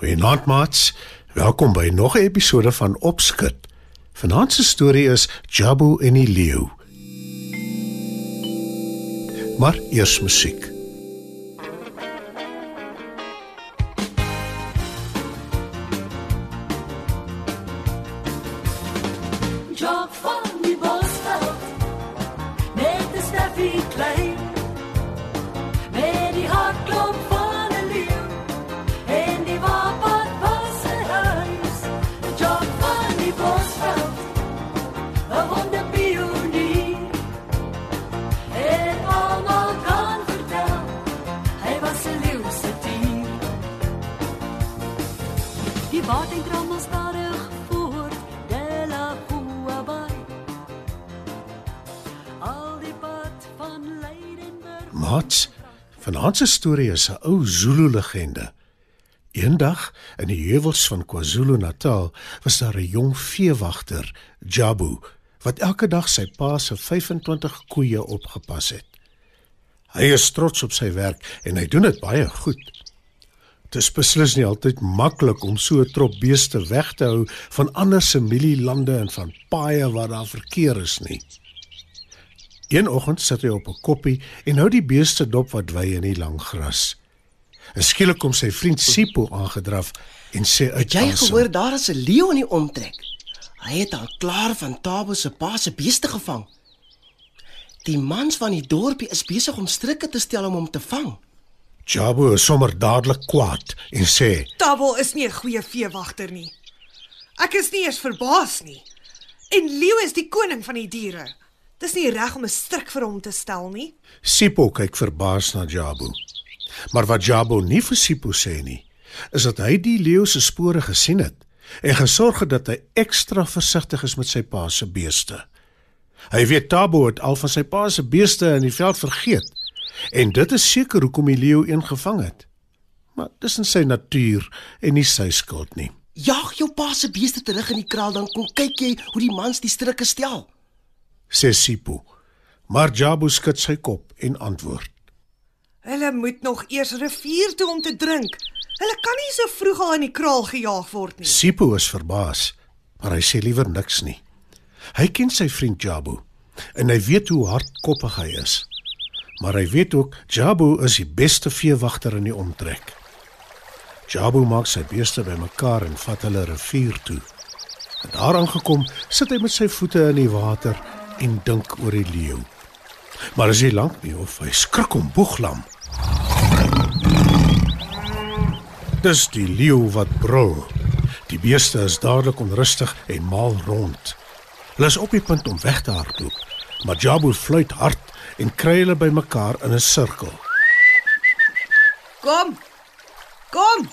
Goeienaand maats. Welkom by nog 'n episode van Opskud. Vanaand se storie is Jabu en die leeu. Maar eers musiek. Maats, vanaand se storie is 'n ou Zulu legende. Eendag in die heuwels van KwaZulu-Natal was daar 'n jong veewagter, Jabu, wat elke dag sy pa se 25 koeie opgepas het. Hy is trots op sy werk en hy doen dit baie goed. Dit is beslis nie altyd maklik om so 'n trop beeste weg te hou van ander se mielielande en van paaie waar daar verkeer is nie. Een oggend sit hy op 'n koppie en hou die beeste dop wat wy in die lang gras. En skielik kom sy vriend Sipho aangedraf en sê uit Het jy gehoor daar is 'n leeu in die omtrek? Hy het al klaar van Tabo se pa se beeste gevang. Die mans van die dorpie is besig om strikke te stel om hom te vang. Jabu is sommer dadelik kwaad en sê: Tabo is nie 'n goeie veewagter nie. Ek is nie eers verbaas nie. En leeu is die koning van die diere. Dis nie reg om 'n strik vir hom te stel nie. Sipho kyk verbaas na Jabu. Maar wat Jabu nie vir Sipho sê nie, is dat hy die leeu se spore gesien het en gesorg het dat hy ekstra versigtig is met sy pa se beeste. Hy weet Tabo het al van sy pa se beeste in die veld vergeet en dit is seker hoekom die leeu een gevang het. Maar dis in sy natuur en nie sy skuld nie. Jag jou pa se beeste terug in die kraal dan kom kyk jy hoe die mans die strikke stel. Sê Sipho. Maar Jabu skud sy kop en antwoord: Hulle moet nog eers rivier toe om te drink. Hulle kan nie so vroeg al in die kraal gejaag word nie. Sipho is verbaas, maar hy sê liewer niks nie. Hy ken sy vriend Jabu en hy weet hoe hardkoppig hy is. Maar hy weet ook Jabu is die beste veewagter in die omtrek. Jabu maak sy beeste bymekaar en vat hulle rivier toe. En daar aangekom, sit hy met sy voete in die water en dink oor die leeu. Maar is hy lank nie of hy skrik om boeglam. Dis die leeu wat brul. Die beeste is dadelik onrustig en maal rond. Hulle is op die punt om weg te hardloop, maar Jabu fluit hard en kry hulle bymekaar in 'n sirkel. Kom. Kom.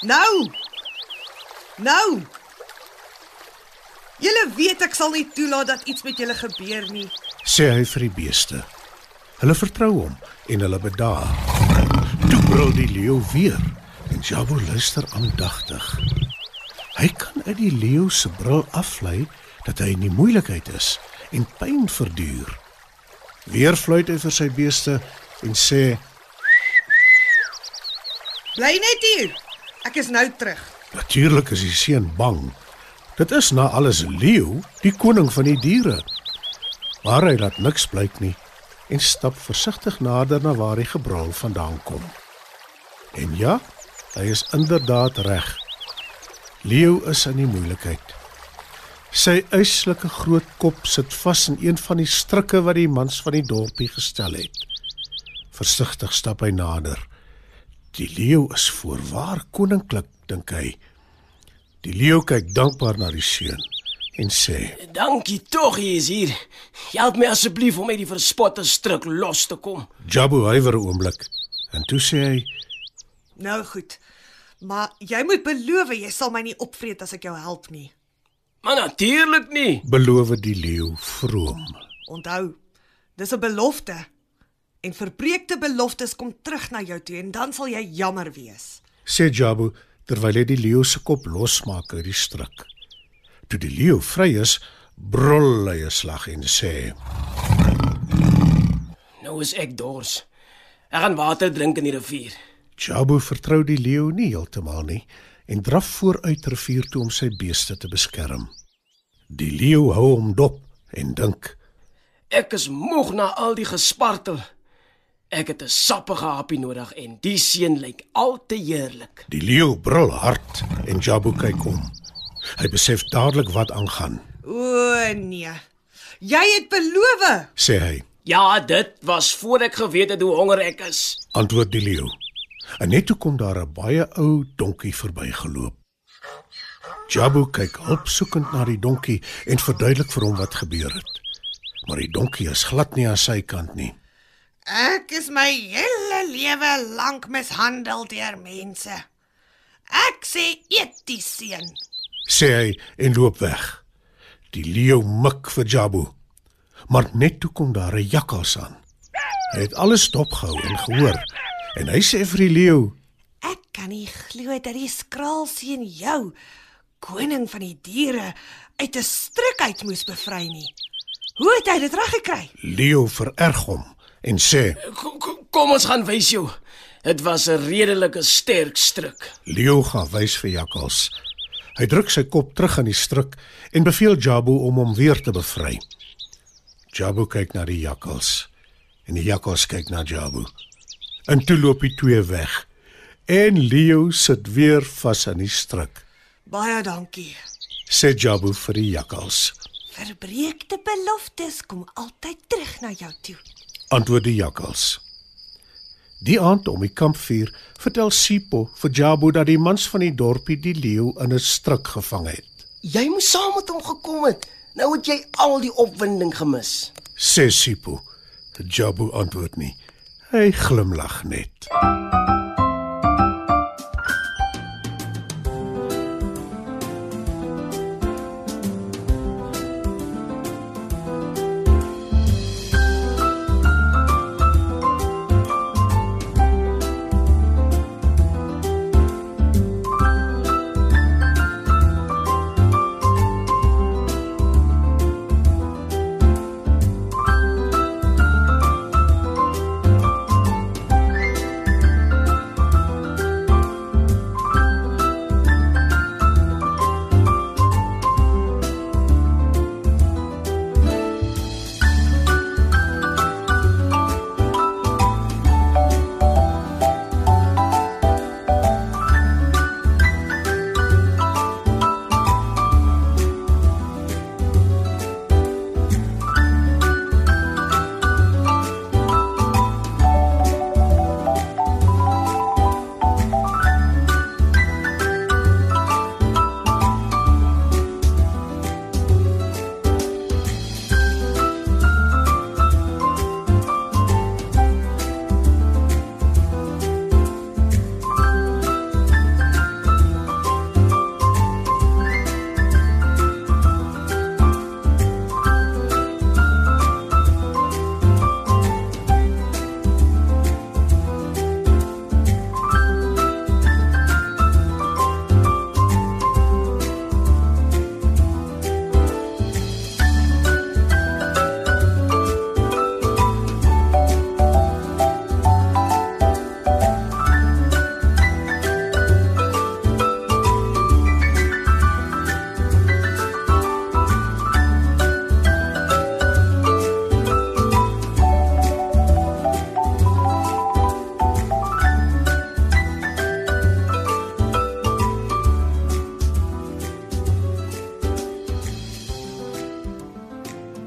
Nou. Nou. Julle weet ek sal nie toelaat dat iets met julle gebeur nie. sê hy vir die beeste. Hulle vertrou hom en hulle bedaar. Toe brul die leeu weer en Jabu luister aandagtig. Hy kan uit die leeu se brul aflei dat hy in die moeilikheid is en pyn verduur. Weer fluit hy vir sy beeste en sê: Bly net hier. Ek is nou terug. "Natuurlik is die seun bang. Dit is na alles leeu, die koning van die diere." Maar hy laat niks blyk nie en stap versigtig nader na waar die gebrul vandaan kom. En ja, hy is inderdaad reg. Leeu is in die moeilikheid. Sy uitslike groot kop sit vas in een van die strikke wat die mans van die dorpie gestel het. Versigtig stap hy nader. Die leeu is voorwaar koninklik, dink hy. Die leeu kyk dankbaar na die seun en sê: Dankie tog jy is hier. Help my asseblief om uit die verspotte struik los te kom. "Jabu huiwer 'n oomblik en toe sê hy: Nou goed. Maar jy moet beloof jy sal my nie opvreet as ek jou help nie. Maar natuurlik nie. beloof die leeu vroom. Onthou, dis 'n belofte. En verbreekte beloftes kom terug na jou toe en dan sal jy jammer wees. Sê Jabu terwyl hy die leeu se kop losmaak uit die struik. Toe die leeu vry is, brul hy 'n slag en sê: Nou is ek dors. Ek gaan water drink in die rivier. Jabu vertrou die leeu nie heeltemal nie en draf vooruit rivier toe om sy beeste te beskerm. Die leeu hou hom dop en dink: Ek is moeg na al die gespartel. Ek het 'n sappige happie nodig en die seun lyk al te heerlik. Die leeu brul hard en Jabu kyk om. Hy besef dadelik wat aangaan, O nee. Jy het beloof. sê hy. Ja, dit was voor ek geweet het hoe honger ek is. Antwoord die leeu. En net toe kom daar 'n baie ou donkie verbygeloop. Jabu kyk hulpsoekend na die donkie en verduidelik vir hom wat gebeur het. Maar die donkie is glad nie aan sy kant nie. Ek is my hele lewe lank mishandel deur mense. Ek sê eet die seun. sê hy en loop weg. Die leeu mik vir Jabu. Maar net toe kom daar 'n jakkals aan. Hy het alles dopgehou en gehoor en hy sê vir die leeu: Ek kan nie glo dat die skraalseun jou, koning van die diere, uit 'n struik uit moes bevry nie. Hoe het hy dit reg gekry? "Leeu vererg hom en sê: Kom, kom, ons gaan wys jou. Dit was 'n redelike sterk struik. Leo gaan wys vir Jakkals. Hy druk sy kop terug in die struik en beveel Jabu om hom weer te bevry. Jabu kyk na die Jakkals en die Jakkals kyk na Jabu. En toe loop die twee weg. En Leo sit weer vas in die struik. Baie dankie. Sê Jabu vir die Jakkals. Verbreekte beloftes kom altyd terug na jou toe. Antwoord die Jakkals. Die aand om die kampvuur vertel Sipho vir Jabu dat die mans van die dorpie die leeu in 'n struik gevang het. Jy moes saam met hom gekom het. Nou het jy al die opwinding gemis. sê Sipho. Jabu antwoord nie. Hy glimlag net.